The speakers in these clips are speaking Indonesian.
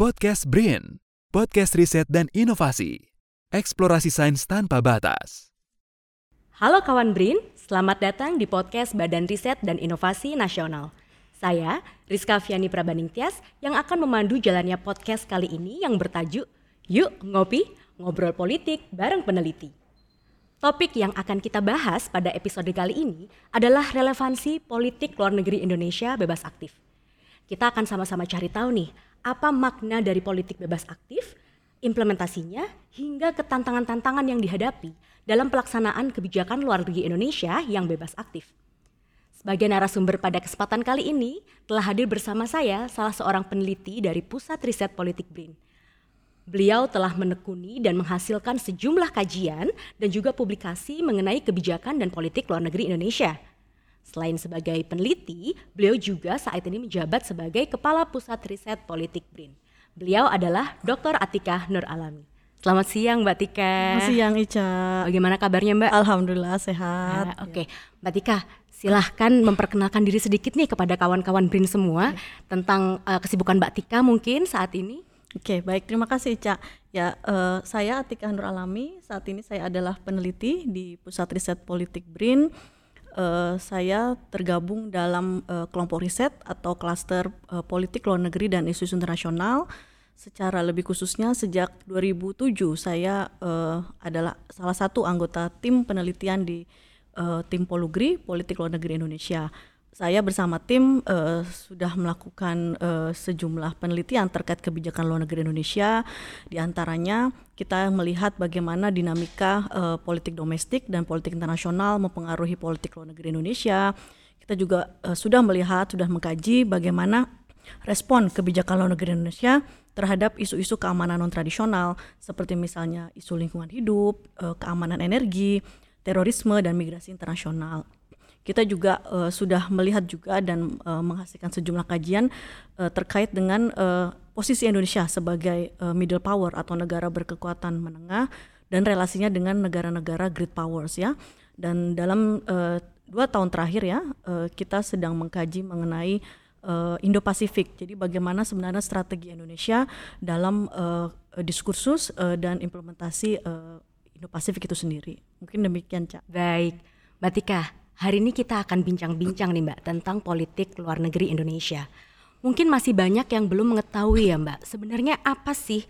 Podcast BRIN, podcast riset dan inovasi. Eksplorasi sains tanpa batas. Halo kawan BRIN, selamat datang di podcast Badan Riset dan Inovasi Nasional. Saya, Rizka Fiani Prabaningtyas, yang akan memandu jalannya podcast kali ini yang bertajuk Yuk Ngopi, Ngobrol Politik Bareng Peneliti. Topik yang akan kita bahas pada episode kali ini adalah relevansi politik luar negeri Indonesia bebas aktif. Kita akan sama-sama cari tahu nih, apa makna dari politik bebas aktif, implementasinya, hingga ketantangan-tantangan yang dihadapi dalam pelaksanaan kebijakan luar negeri Indonesia yang bebas aktif. Sebagai narasumber pada kesempatan kali ini, telah hadir bersama saya salah seorang peneliti dari Pusat Riset Politik BRIN. Beliau telah menekuni dan menghasilkan sejumlah kajian dan juga publikasi mengenai kebijakan dan politik luar negeri Indonesia – Selain sebagai peneliti, beliau juga saat ini menjabat sebagai Kepala Pusat Riset Politik BRIN. Beliau adalah Dr. Atika Nur Alami. Selamat siang Mbak Tika. Selamat siang Ica. Bagaimana kabarnya Mbak? Alhamdulillah sehat. Nah, Oke, okay. Mbak Tika, silahkan memperkenalkan diri sedikit nih kepada kawan-kawan BRIN semua okay. tentang uh, kesibukan Mbak Tika mungkin saat ini. Oke, okay, baik. Terima kasih, Ica. Ya, uh, saya Atika Nur Alami. Saat ini saya adalah peneliti di Pusat Riset Politik BRIN uh, saya tergabung dalam uh, kelompok riset atau klaster uh, politik luar negeri dan isu internasional. Secara lebih khususnya sejak 2007 saya uh, adalah salah satu anggota tim penelitian di uh, tim Polugri Politik Luar Negeri Indonesia saya bersama tim uh, sudah melakukan uh, sejumlah penelitian terkait kebijakan luar negeri Indonesia. Di antaranya kita melihat bagaimana dinamika uh, politik domestik dan politik internasional mempengaruhi politik luar negeri Indonesia. Kita juga uh, sudah melihat, sudah mengkaji bagaimana respon kebijakan luar negeri Indonesia terhadap isu-isu keamanan non tradisional seperti misalnya isu lingkungan hidup, uh, keamanan energi, terorisme dan migrasi internasional kita juga uh, sudah melihat juga dan uh, menghasilkan sejumlah kajian uh, terkait dengan uh, posisi Indonesia sebagai uh, middle power atau negara berkekuatan menengah dan relasinya dengan negara-negara great powers ya. Dan dalam uh, dua tahun terakhir ya uh, kita sedang mengkaji mengenai uh, Indo-Pasifik. Jadi bagaimana sebenarnya strategi Indonesia dalam uh, diskursus uh, dan implementasi uh, Indo-Pasifik itu sendiri. Mungkin demikian, Cak. Baik. Mbak Tika, Hari ini kita akan bincang-bincang nih Mbak tentang politik luar negeri Indonesia. Mungkin masih banyak yang belum mengetahui ya Mbak, sebenarnya apa sih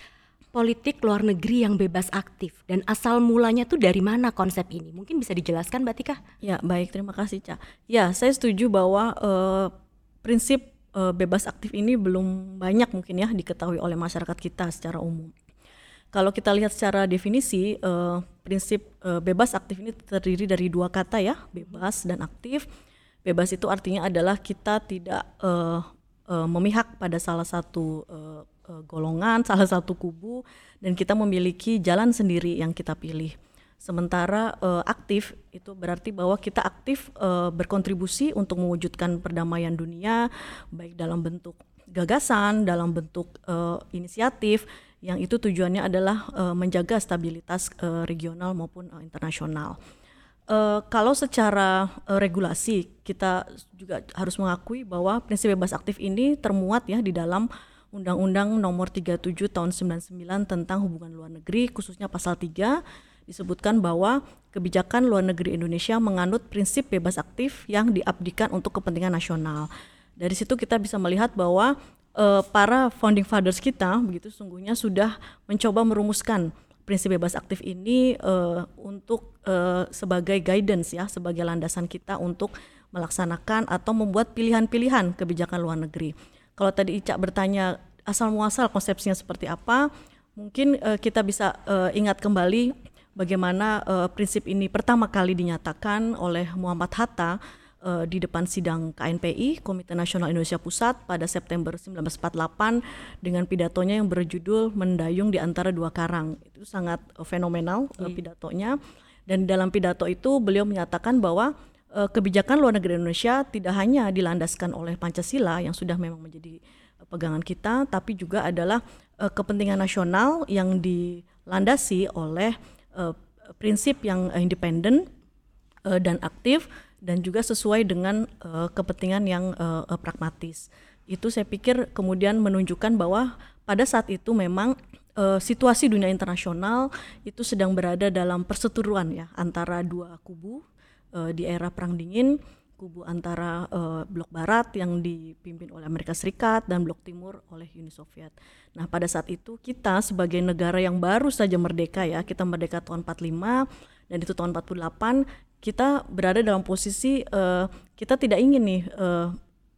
politik luar negeri yang bebas aktif dan asal mulanya tuh dari mana konsep ini? Mungkin bisa dijelaskan Mbak Tika? Ya baik, terima kasih Ca. Ya saya setuju bahwa uh, prinsip uh, bebas aktif ini belum banyak mungkin ya diketahui oleh masyarakat kita secara umum. Kalau kita lihat secara definisi, uh, prinsip uh, bebas aktif ini terdiri dari dua kata ya, bebas dan aktif. Bebas itu artinya adalah kita tidak uh, uh, memihak pada salah satu uh, uh, golongan, salah satu kubu, dan kita memiliki jalan sendiri yang kita pilih. Sementara uh, aktif itu berarti bahwa kita aktif uh, berkontribusi untuk mewujudkan perdamaian dunia, baik dalam bentuk gagasan, dalam bentuk uh, inisiatif yang itu tujuannya adalah uh, menjaga stabilitas uh, regional maupun uh, internasional. Uh, kalau secara uh, regulasi kita juga harus mengakui bahwa prinsip bebas aktif ini termuat ya di dalam Undang-Undang Nomor 37 Tahun 99 tentang Hubungan Luar Negeri khususnya pasal 3 disebutkan bahwa kebijakan luar negeri Indonesia menganut prinsip bebas aktif yang diabdikan untuk kepentingan nasional. Dari situ kita bisa melihat bahwa uh, para founding fathers kita begitu sungguhnya sudah mencoba merumuskan prinsip bebas aktif ini uh, untuk uh, sebagai guidance ya sebagai landasan kita untuk melaksanakan atau membuat pilihan-pilihan kebijakan luar negeri. Kalau tadi Ica bertanya asal muasal konsepsinya seperti apa, mungkin uh, kita bisa uh, ingat kembali bagaimana uh, prinsip ini pertama kali dinyatakan oleh Muhammad Hatta uh, di depan sidang KNPI Komite Nasional Indonesia Pusat pada September 1948 dengan pidatonya yang berjudul Mendayung di antara dua karang. Itu sangat uh, fenomenal uh, pidatonya dan dalam pidato itu beliau menyatakan bahwa uh, kebijakan luar negeri Indonesia tidak hanya dilandaskan oleh Pancasila yang sudah memang menjadi uh, pegangan kita tapi juga adalah uh, kepentingan nasional yang dilandasi oleh uh, prinsip yang independen uh, dan aktif dan juga sesuai dengan uh, kepentingan yang uh, pragmatis. Itu saya pikir kemudian menunjukkan bahwa pada saat itu memang uh, situasi dunia internasional itu sedang berada dalam perseteruan ya antara dua kubu uh, di era perang dingin kubu antara uh, blok barat yang dipimpin oleh Amerika Serikat dan blok timur oleh Uni Soviet. Nah, pada saat itu kita sebagai negara yang baru saja merdeka ya, kita merdeka tahun 45 dan itu tahun 48, kita berada dalam posisi uh, kita tidak ingin nih uh,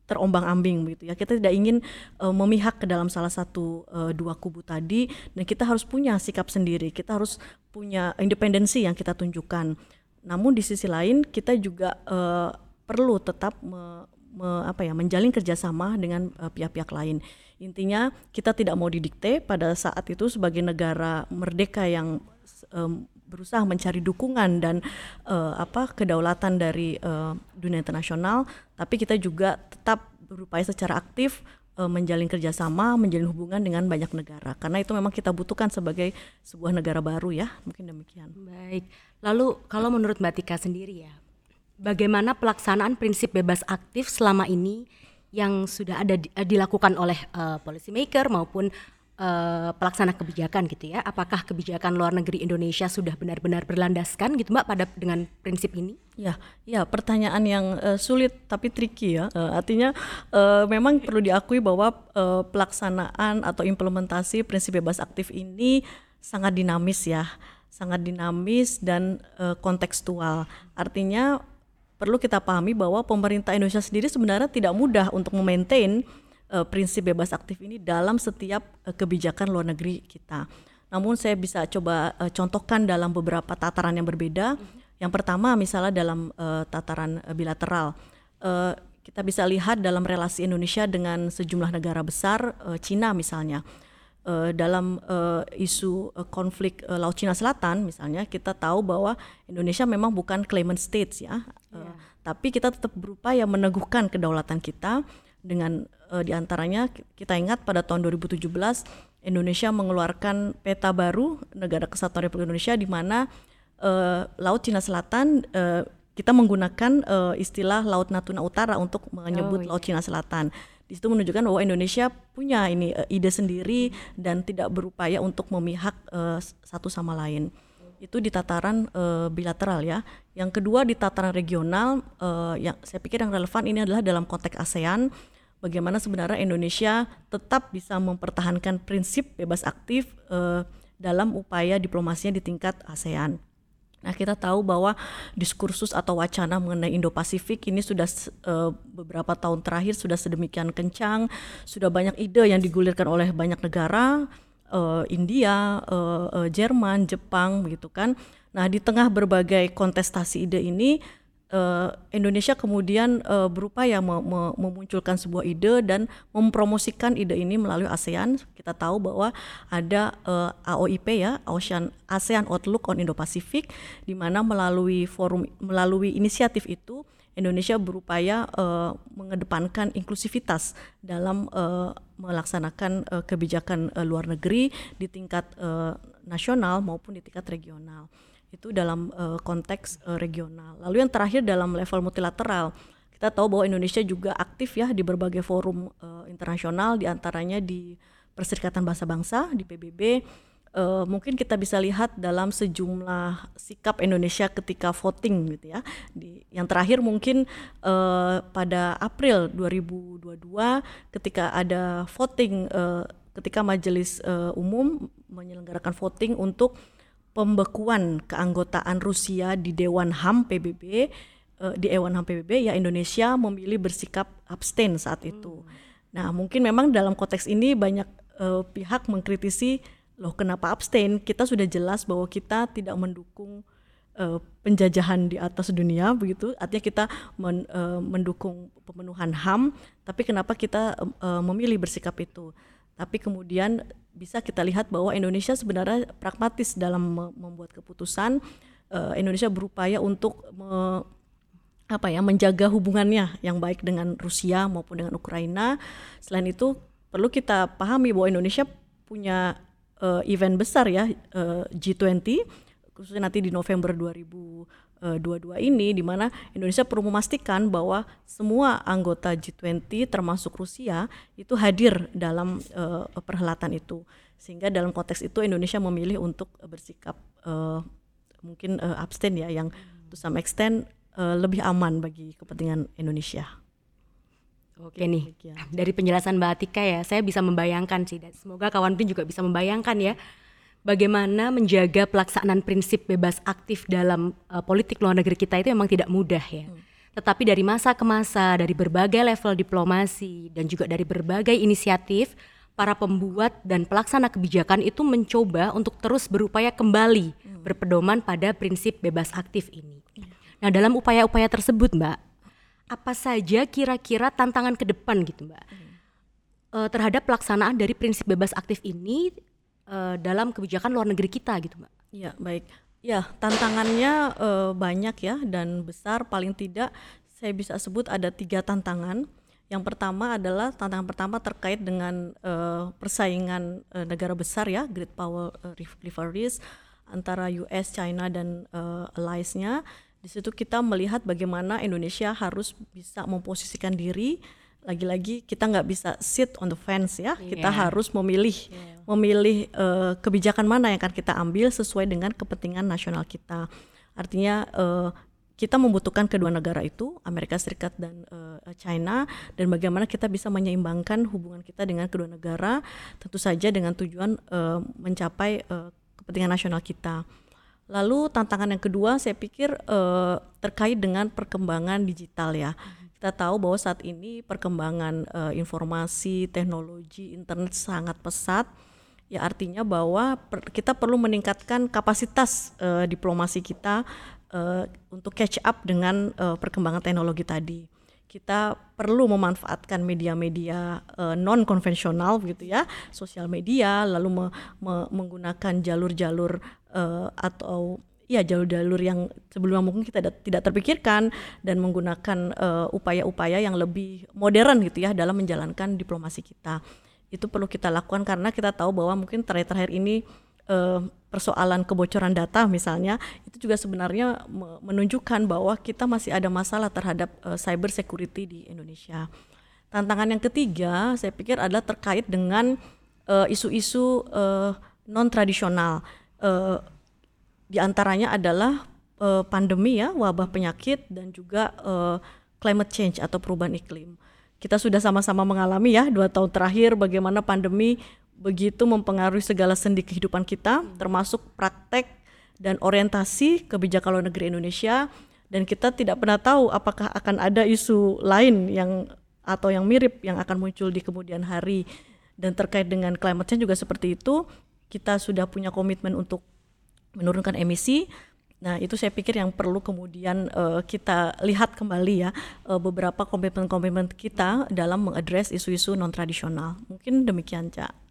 terombang-ambing begitu ya. Kita tidak ingin uh, memihak ke dalam salah satu uh, dua kubu tadi dan kita harus punya sikap sendiri. Kita harus punya independensi yang kita tunjukkan. Namun di sisi lain kita juga uh, perlu tetap me, me, apa ya menjalin kerjasama dengan uh, pihak-pihak lain. Intinya kita tidak mau didikte pada saat itu sebagai negara merdeka yang um, berusaha mencari dukungan dan uh, apa kedaulatan dari uh, dunia internasional, tapi kita juga tetap berupaya secara aktif uh, menjalin kerjasama, menjalin hubungan dengan banyak negara. Karena itu memang kita butuhkan sebagai sebuah negara baru ya, mungkin demikian. Baik. Lalu kalau menurut Mbak Tika sendiri ya, bagaimana pelaksanaan prinsip bebas aktif selama ini yang sudah ada di, dilakukan oleh uh, policy maker maupun uh, pelaksana kebijakan gitu ya. Apakah kebijakan luar negeri Indonesia sudah benar-benar berlandaskan gitu Mbak pada dengan prinsip ini? Ya, ya pertanyaan yang uh, sulit tapi tricky ya. Uh, artinya uh, memang perlu diakui bahwa uh, pelaksanaan atau implementasi prinsip bebas aktif ini sangat dinamis ya, sangat dinamis dan uh, kontekstual. Artinya perlu kita pahami bahwa pemerintah Indonesia sendiri sebenarnya tidak mudah untuk memaintain uh, prinsip bebas aktif ini dalam setiap uh, kebijakan luar negeri kita. Namun saya bisa coba uh, contohkan dalam beberapa tataran yang berbeda. Mm-hmm. Yang pertama misalnya dalam uh, tataran uh, bilateral. Uh, kita bisa lihat dalam relasi Indonesia dengan sejumlah negara besar, uh, Cina misalnya uh, dalam uh, isu uh, konflik uh, Laut Cina Selatan misalnya kita tahu bahwa Indonesia memang bukan claimant states ya, yeah. uh, tapi kita tetap berupaya meneguhkan kedaulatan kita dengan uh, di antaranya kita ingat pada tahun 2017 Indonesia mengeluarkan peta baru negara kesatuan Republik Indonesia di mana uh, Laut Cina Selatan uh, kita menggunakan uh, istilah Laut Natuna Utara untuk menyebut oh, iya. Laut Cina Selatan di situ menunjukkan bahwa Indonesia punya ini uh, ide sendiri dan tidak berupaya untuk memihak uh, satu sama lain. Itu di tataran uh, bilateral ya. Yang kedua di tataran regional uh, yang saya pikir yang relevan ini adalah dalam konteks ASEAN bagaimana sebenarnya Indonesia tetap bisa mempertahankan prinsip bebas aktif uh, dalam upaya diplomasinya di tingkat ASEAN. Nah, kita tahu bahwa diskursus atau wacana mengenai Indo-Pasifik ini sudah uh, beberapa tahun terakhir sudah sedemikian kencang, sudah banyak ide yang digulirkan oleh banyak negara, uh, India, uh, uh, Jerman, Jepang, begitu kan. Nah, di tengah berbagai kontestasi ide ini, uh, Indonesia kemudian uh, berupaya me me memunculkan sebuah ide dan mempromosikan ide ini melalui ASEAN. Kita tahu bahwa ada uh, eh, AOIP ya, ASEAN ASEAN Outlook on Indo-Pacific di mana melalui forum melalui inisiatif itu Indonesia berupaya uh, mengedepankan inklusivitas dalam uh, melaksanakan uh, kebijakan uh, luar negeri di tingkat uh, nasional maupun di tingkat regional itu dalam uh, konteks uh, regional. Lalu yang terakhir dalam level multilateral, kita tahu bahwa Indonesia juga aktif ya di berbagai forum uh, internasional, di antaranya di Perserikatan Bahasa Bangsa di PBB. Uh, mungkin kita bisa lihat dalam sejumlah sikap Indonesia ketika voting gitu ya. Di, yang terakhir mungkin uh, pada April 2022 ketika ada voting, uh, ketika Majelis uh, Umum menyelenggarakan voting untuk pembekuan keanggotaan Rusia di Dewan HAM PBB uh, eh, di Dewan HAM PBB ya Indonesia memilih bersikap abstain saat itu. Hmm. Nah, mungkin memang dalam konteks ini banyak uh, pihak mengkritisi loh kenapa abstain? Kita sudah jelas bahwa kita tidak mendukung uh, penjajahan di atas dunia begitu. Artinya kita men, uh, mendukung pemenuhan HAM, tapi kenapa kita uh, memilih bersikap itu? Tapi kemudian bisa kita lihat bahwa Indonesia sebenarnya pragmatis dalam membuat keputusan. Uh, Indonesia berupaya untuk me, apa ya menjaga hubungannya yang baik dengan Rusia maupun dengan Ukraina. Selain itu perlu kita pahami bahwa Indonesia punya uh, event besar ya uh, G20 khususnya nanti di November 2022 uh, dua-dua ini di mana Indonesia perlu memastikan bahwa semua anggota G20 termasuk Rusia itu hadir dalam uh, perhelatan itu sehingga dalam konteks itu Indonesia memilih untuk bersikap uh, mungkin uh, abstain ya yang to some extent uh, lebih aman bagi kepentingan Indonesia. Oke nih, dari penjelasan Mbak Atika ya, saya bisa membayangkan sih, dan semoga kawan pun juga bisa membayangkan ya, bagaimana menjaga pelaksanaan prinsip bebas aktif dalam uh, politik luar negeri kita itu memang tidak mudah ya. Hmm. Tetapi dari masa ke masa, dari berbagai level diplomasi dan juga dari berbagai inisiatif, para pembuat dan pelaksana kebijakan itu mencoba untuk terus berupaya kembali hmm. berpedoman pada prinsip bebas aktif ini. Hmm. Nah, dalam upaya-upaya tersebut, Mbak, apa saja kira-kira tantangan ke depan gitu, Mbak? Hmm. Uh, terhadap pelaksanaan dari prinsip bebas aktif ini uh, dalam kebijakan luar negeri kita gitu, Mbak? Ya, baik. Ya, tantangannya uh, banyak ya dan besar paling tidak saya bisa sebut ada tiga tantangan yang pertama adalah tantangan pertama terkait dengan uh, persaingan uh, negara besar ya, great power uh, rivalries antara US, China dan uh, allies-nya. Di situ kita melihat bagaimana Indonesia harus bisa memposisikan diri lagi-lagi kita nggak bisa sit on the fence ya, yeah. kita harus memilih yeah. memilih uh, kebijakan mana yang akan kita ambil sesuai dengan kepentingan nasional kita. Artinya uh, kita membutuhkan kedua negara itu Amerika Serikat dan uh, China dan bagaimana kita bisa menyeimbangkan hubungan kita dengan kedua negara tentu saja dengan tujuan uh, mencapai uh, kepentingan nasional kita. Lalu tantangan yang kedua saya pikir uh, terkait dengan perkembangan digital ya. Kita tahu bahwa saat ini perkembangan uh, informasi, teknologi, internet sangat pesat ya artinya bahwa per, kita perlu meningkatkan kapasitas uh, diplomasi kita uh, untuk catch up dengan uh, perkembangan teknologi tadi. Kita perlu memanfaatkan media-media uh, non konvensional gitu ya, sosial media, lalu me, me, menggunakan jalur-jalur uh, atau ya jalur-jalur yang sebelumnya mungkin kita tidak terpikirkan dan menggunakan upaya-upaya uh, yang lebih modern gitu ya dalam menjalankan diplomasi kita. Itu perlu kita lakukan karena kita tahu bahwa mungkin terakhir-terakhir ini uh, persoalan kebocoran data misalnya itu juga sebenarnya menunjukkan bahwa kita masih ada masalah terhadap uh, cyber security di Indonesia. Tantangan yang ketiga saya pikir adalah terkait dengan isu-isu uh, non tradisional. Uh, di antaranya adalah uh, pandemi ya, wabah penyakit dan juga uh, climate change atau perubahan iklim. Kita sudah sama-sama mengalami ya dua tahun terakhir bagaimana pandemi begitu mempengaruhi segala sendi kehidupan kita, termasuk praktek dan orientasi kebijakan luar negeri Indonesia. Dan kita tidak pernah tahu apakah akan ada isu lain yang atau yang mirip yang akan muncul di kemudian hari. Dan terkait dengan climate change juga seperti itu, kita sudah punya komitmen untuk menurunkan emisi. Nah, itu saya pikir yang perlu kemudian uh, kita lihat kembali ya uh, beberapa komitmen-komitmen kita dalam mengadres isu-isu non tradisional. Mungkin demikian, Cak.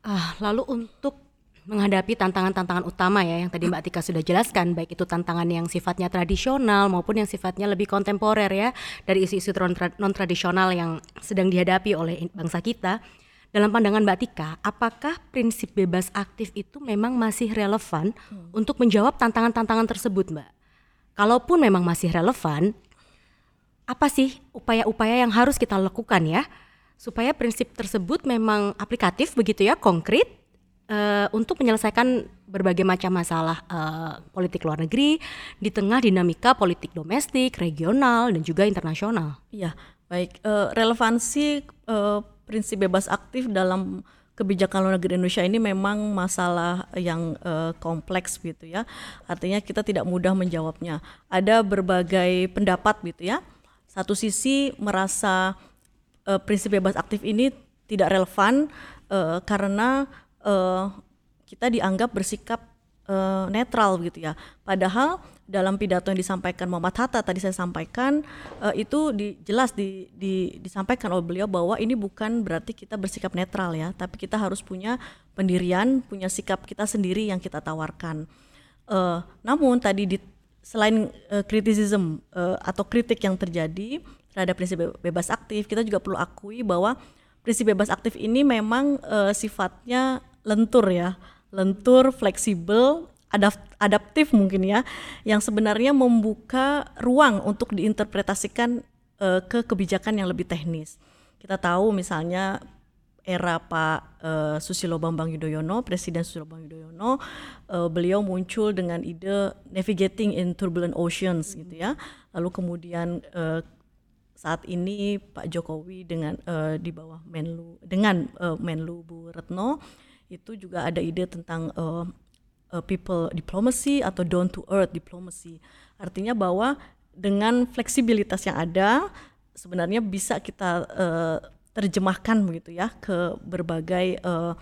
Ah, lalu untuk menghadapi tantangan-tantangan utama ya yang tadi Mbak Tika sudah jelaskan baik itu tantangan yang sifatnya tradisional maupun yang sifatnya lebih kontemporer ya dari isu-isu non tradisional yang sedang dihadapi oleh bangsa kita. Dalam pandangan Mbak Tika, apakah prinsip bebas aktif itu memang masih relevan hmm. untuk menjawab tantangan-tantangan tersebut, Mbak? Kalaupun memang masih relevan, apa sih upaya-upaya yang harus kita lakukan ya supaya prinsip tersebut memang aplikatif begitu ya konkret uh, untuk menyelesaikan berbagai macam masalah uh, politik luar negeri di tengah dinamika politik domestik, regional dan juga internasional. Iya, baik uh, relevansi uh, prinsip bebas aktif dalam kebijakan luar negeri Indonesia ini memang masalah yang uh, kompleks gitu ya. Artinya kita tidak mudah menjawabnya. Ada berbagai pendapat gitu ya. Satu sisi merasa uh, prinsip bebas aktif ini tidak relevan uh, karena uh, kita dianggap bersikap uh, netral gitu ya. Padahal dalam pidato yang disampaikan Muhammad Hatta tadi saya sampaikan uh, itu di, jelas di, di, disampaikan oleh beliau bahwa ini bukan berarti kita bersikap netral ya, tapi kita harus punya pendirian, punya sikap kita sendiri yang kita tawarkan. Uh, namun tadi di, selain uh, kritisism uh, atau kritik yang terjadi terhadap prinsip bebas aktif, kita juga perlu akui bahwa prinsip bebas aktif ini memang uh, sifatnya lentur ya, lentur, fleksibel, adaptif mungkin ya yang sebenarnya membuka ruang untuk diinterpretasikan uh, ke kebijakan yang lebih teknis. Kita tahu misalnya era Pak uh, Susilo Bambang Yudhoyono, Presiden Susilo Bambang Yudhoyono, uh, beliau muncul dengan ide navigating in turbulent oceans gitu ya. Lalu kemudian uh, saat ini Pak Jokowi dengan uh, di bawah Menlu dengan uh, Menlu Bu Retno itu juga ada ide tentang uh, uh, people diplomacy atau down to earth diplomacy. Artinya bahwa dengan fleksibilitas yang ada sebenarnya bisa kita uh, terjemahkan begitu ya ke berbagai uh,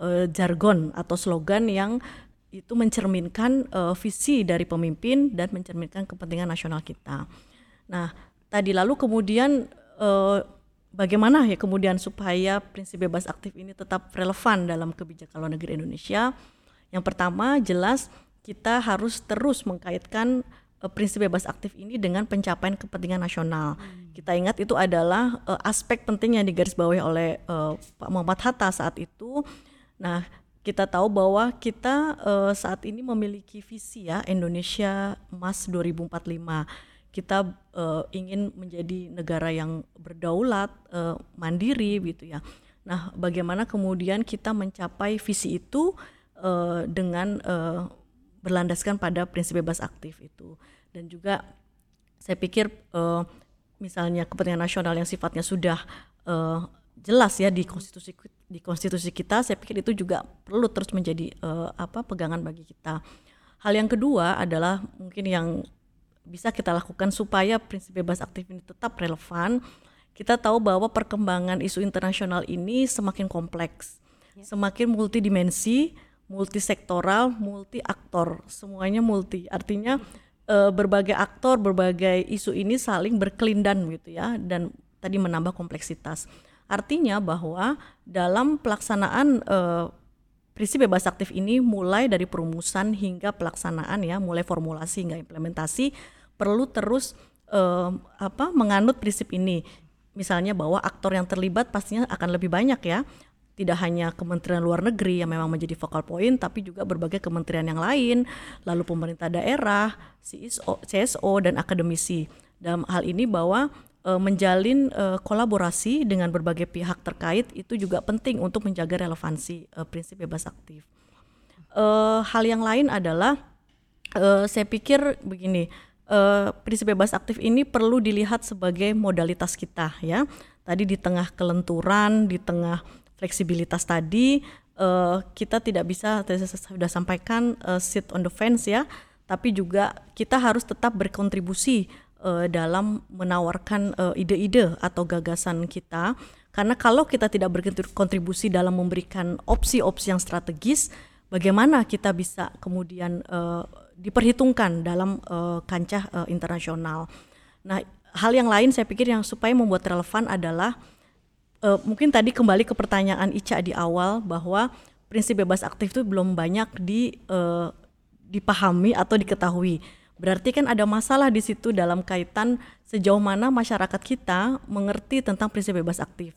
uh, jargon atau slogan yang itu mencerminkan uh, visi dari pemimpin dan mencerminkan kepentingan nasional kita. Nah, tadi lalu kemudian uh, bagaimana ya kemudian supaya prinsip bebas aktif ini tetap relevan dalam kebijakan luar negeri Indonesia? Yang pertama jelas kita harus terus mengkaitkan uh, prinsip bebas aktif ini dengan pencapaian kepentingan nasional. Hmm. Kita ingat itu adalah uh, aspek penting yang digarisbawahi oleh uh, Pak Muhammad Hatta saat itu. Nah, kita tahu bahwa kita uh, saat ini memiliki visi ya Indonesia Emas 2045. Kita uh, ingin menjadi negara yang berdaulat, uh, mandiri gitu ya. Nah, bagaimana kemudian kita mencapai visi itu uh, dengan uh, berlandaskan pada prinsip bebas aktif itu. Dan juga saya pikir uh, misalnya kepentingan nasional yang sifatnya sudah uh, jelas ya di konstitusi di konstitusi kita saya pikir itu juga perlu terus menjadi uh, apa pegangan bagi kita. Hal yang kedua adalah mungkin yang bisa kita lakukan supaya prinsip bebas aktif ini tetap relevan. Kita tahu bahwa perkembangan isu internasional ini semakin kompleks ya. semakin multidimensi multisektoral, multi aktor, semuanya multi. Artinya uh, berbagai aktor, berbagai isu ini saling berkelindan gitu ya dan tadi menambah kompleksitas. Artinya bahwa dalam pelaksanaan uh, prinsip bebas aktif ini mulai dari perumusan hingga pelaksanaan ya, mulai formulasi hingga implementasi perlu terus uh, apa menganut prinsip ini. Misalnya bahwa aktor yang terlibat pastinya akan lebih banyak ya tidak hanya Kementerian Luar Negeri yang memang menjadi focal point, tapi juga berbagai kementerian yang lain, lalu pemerintah daerah, CSO, CSO dan akademisi. Dalam hal ini bahwa e, menjalin e, kolaborasi dengan berbagai pihak terkait itu juga penting untuk menjaga relevansi e, prinsip bebas aktif. E, hal yang lain adalah e, saya pikir begini, e, prinsip bebas aktif ini perlu dilihat sebagai modalitas kita ya. Tadi di tengah kelenturan, di tengah fleksibilitas tadi uh, kita tidak bisa saya sudah sampaikan uh, sit on the fence ya, tapi juga kita harus tetap berkontribusi uh, dalam menawarkan ide-ide uh, atau gagasan kita karena kalau kita tidak berkontribusi dalam memberikan opsi-opsi yang strategis, bagaimana kita bisa kemudian uh, diperhitungkan dalam uh, kancah uh, internasional. Nah, hal yang lain saya pikir yang supaya membuat relevan adalah uh, mungkin tadi kembali ke pertanyaan Ica di awal bahwa prinsip bebas aktif itu belum banyak di uh, dipahami atau diketahui. Berarti kan ada masalah di situ dalam kaitan sejauh mana masyarakat kita mengerti tentang prinsip bebas aktif.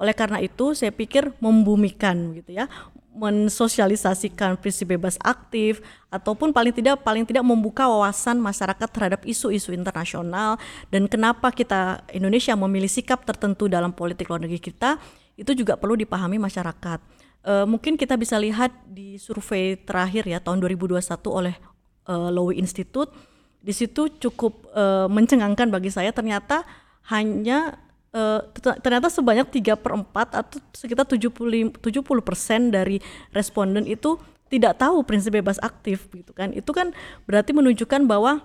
Oleh karena itu, saya pikir membumikan gitu ya, mensosialisasikan prinsip bebas aktif ataupun paling tidak paling tidak membuka wawasan masyarakat terhadap isu-isu internasional dan kenapa kita Indonesia memilih sikap tertentu dalam politik luar negeri kita itu juga perlu dipahami masyarakat. E, mungkin kita bisa lihat di survei terakhir ya tahun 2021 oleh e, Lowy Institute di situ cukup e, mencengangkan bagi saya ternyata hanya uh, ternyata sebanyak 3 per 4 atau sekitar 70 70 persen dari responden itu tidak tahu prinsip bebas aktif gitu kan. Itu kan berarti menunjukkan bahwa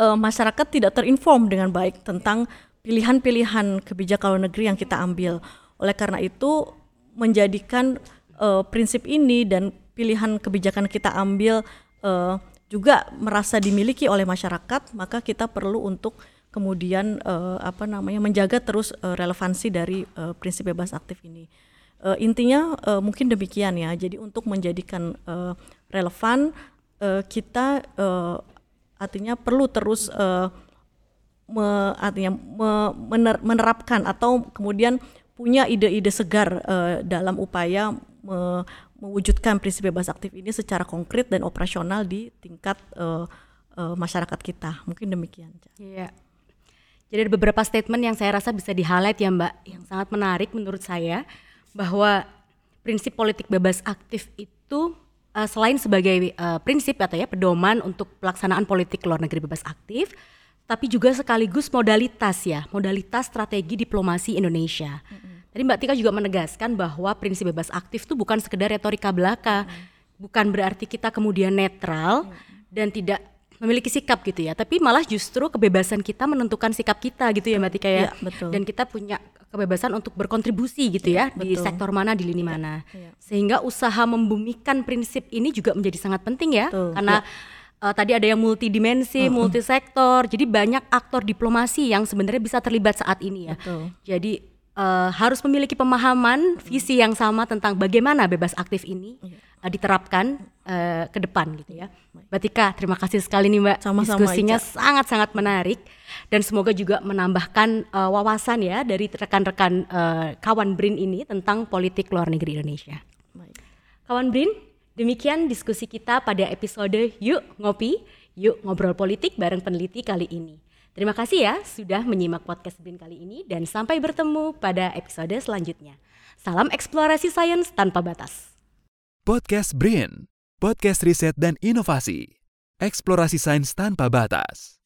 uh, masyarakat tidak terinform dengan baik tentang pilihan-pilihan kebijakan luar negeri yang kita ambil. Oleh karena itu menjadikan uh, prinsip ini dan pilihan kebijakan kita ambil uh, juga merasa dimiliki oleh masyarakat maka kita perlu untuk kemudian uh, apa namanya menjaga terus uh, relevansi dari uh, prinsip bebas aktif ini. Uh, intinya uh, mungkin demikian ya. Jadi untuk menjadikan uh, relevan uh, kita uh, artinya perlu terus uh, me, artinya me, mener, menerapkan atau kemudian punya ide-ide segar uh, dalam upaya me, mewujudkan prinsip bebas aktif ini secara konkret dan operasional di tingkat uh, uh, masyarakat kita. Mungkin demikian. Iya. Jadi ada beberapa statement yang saya rasa bisa di-highlight ya Mbak, yang sangat menarik menurut saya bahwa prinsip politik bebas aktif itu uh, selain sebagai uh, prinsip atau ya pedoman untuk pelaksanaan politik luar negeri bebas aktif, tapi juga sekaligus modalitas ya, modalitas strategi diplomasi Indonesia. Mm -hmm. Tadi Mbak Tika juga menegaskan bahwa prinsip bebas aktif itu bukan sekedar retorika belaka, mm -hmm. bukan berarti kita kemudian netral mm -hmm. dan tidak memiliki sikap gitu ya, tapi malah justru kebebasan kita menentukan sikap kita gitu ya Mbak Tika ya. ya betul. Dan kita punya kebebasan untuk berkontribusi gitu ya, ya di sektor mana, di lini ya, mana. Ya. Sehingga usaha membumikan prinsip ini juga menjadi sangat penting ya, betul. karena ya. uh, tadi ada yang multidimensi, uh -uh. multisektor. Jadi banyak aktor diplomasi yang sebenarnya bisa terlibat saat ini ya. Betul. Jadi uh, harus memiliki pemahaman visi yang sama tentang bagaimana bebas aktif ini uh, diterapkan uh, ke depan gitu ya. Mbak Tika, terima kasih sekali nih Mbak. Sama-sama, Diskusinya sangat-sangat menarik dan semoga juga menambahkan uh, wawasan ya dari rekan-rekan uh, kawan BRIN ini tentang politik luar negeri Indonesia. Baik. Kawan BRIN, demikian diskusi kita pada episode Yuk Ngopi, Yuk Ngobrol Politik bareng peneliti kali ini. Terima kasih ya sudah menyimak podcast BRIN kali ini dan sampai bertemu pada episode selanjutnya. Salam eksplorasi sains tanpa batas. Podcast BRIN, podcast riset dan inovasi. Eksplorasi sains tanpa batas.